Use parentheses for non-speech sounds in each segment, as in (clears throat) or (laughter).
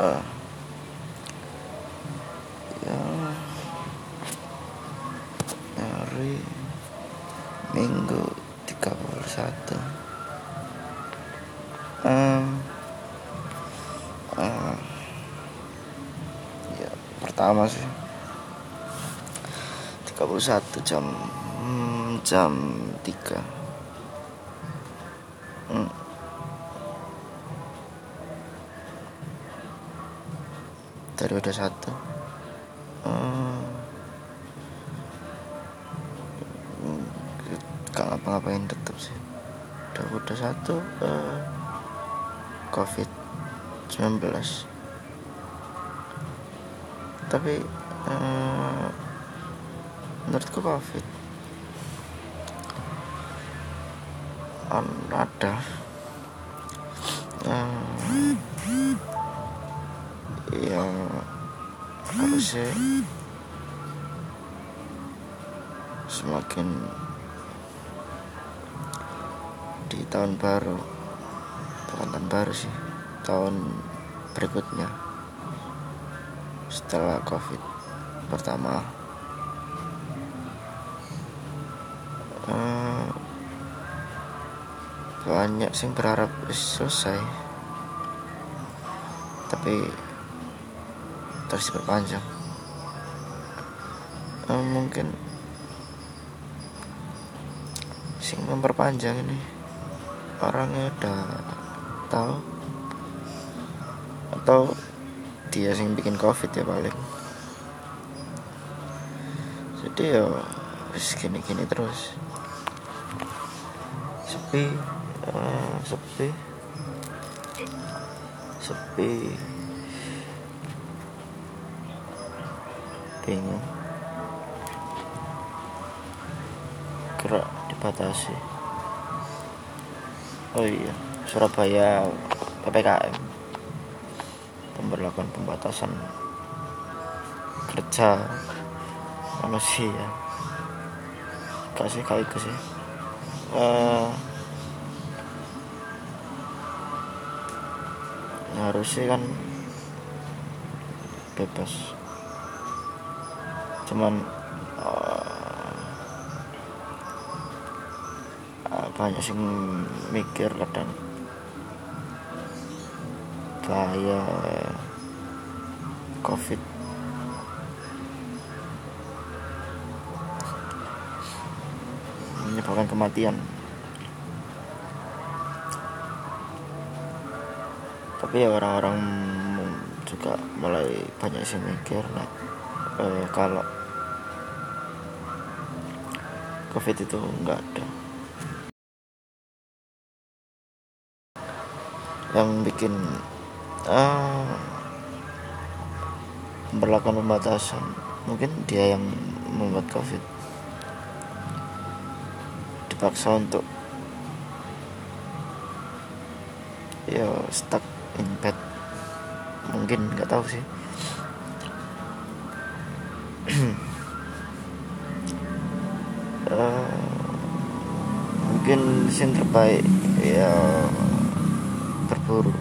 uh, ya hari minggu 31 um, uh, ya pertama sih. 31 jam hmm, jam 3 dari udah satu. Hmm. gak ngapa-ngapain tetap sih. Udah satu uh, covid 19 tapi uh, menurutku covid. Ada. Yang harusnya semakin di tahun baru bukan tahun baru sih tahun berikutnya setelah covid pertama. Uh, banyak sih berharap selesai. Tapi terus diperpanjang. Uh, mungkin sing memperpanjang ini orangnya udah tahu? Atau dia sing bikin covid ya paling? Jadi ya gini-gini terus. Sepi uh, sepi. Sepi bingung. Gerak dibatasi. Oh iya Surabaya PPKM pemberlakuan pembatasan kerja manusia. Kasih kayak sih. Uh, harusnya kan bebas cuman uh, banyak sih mikir kadang. Bahaya covid. Menyebabkan kematian. Tapi ya orang-orang juga mulai banyak sih mikir nah, eh, kalau covid itu enggak ada. Yang bikin uh, berlakukan pembatasan mungkin dia yang membuat covid. Dipaksa untuk ya stuck in bed. Mungkin nggak tahu sih (clears throat) mungkin sin terbaik ya berburu (laughs)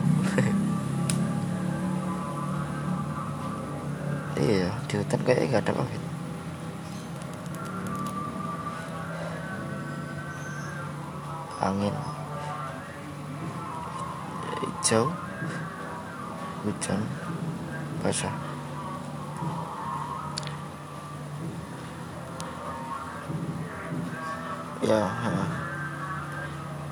iya di hutan kayak nggak ada covid angin. Hijau. Hujan. Basah. Ya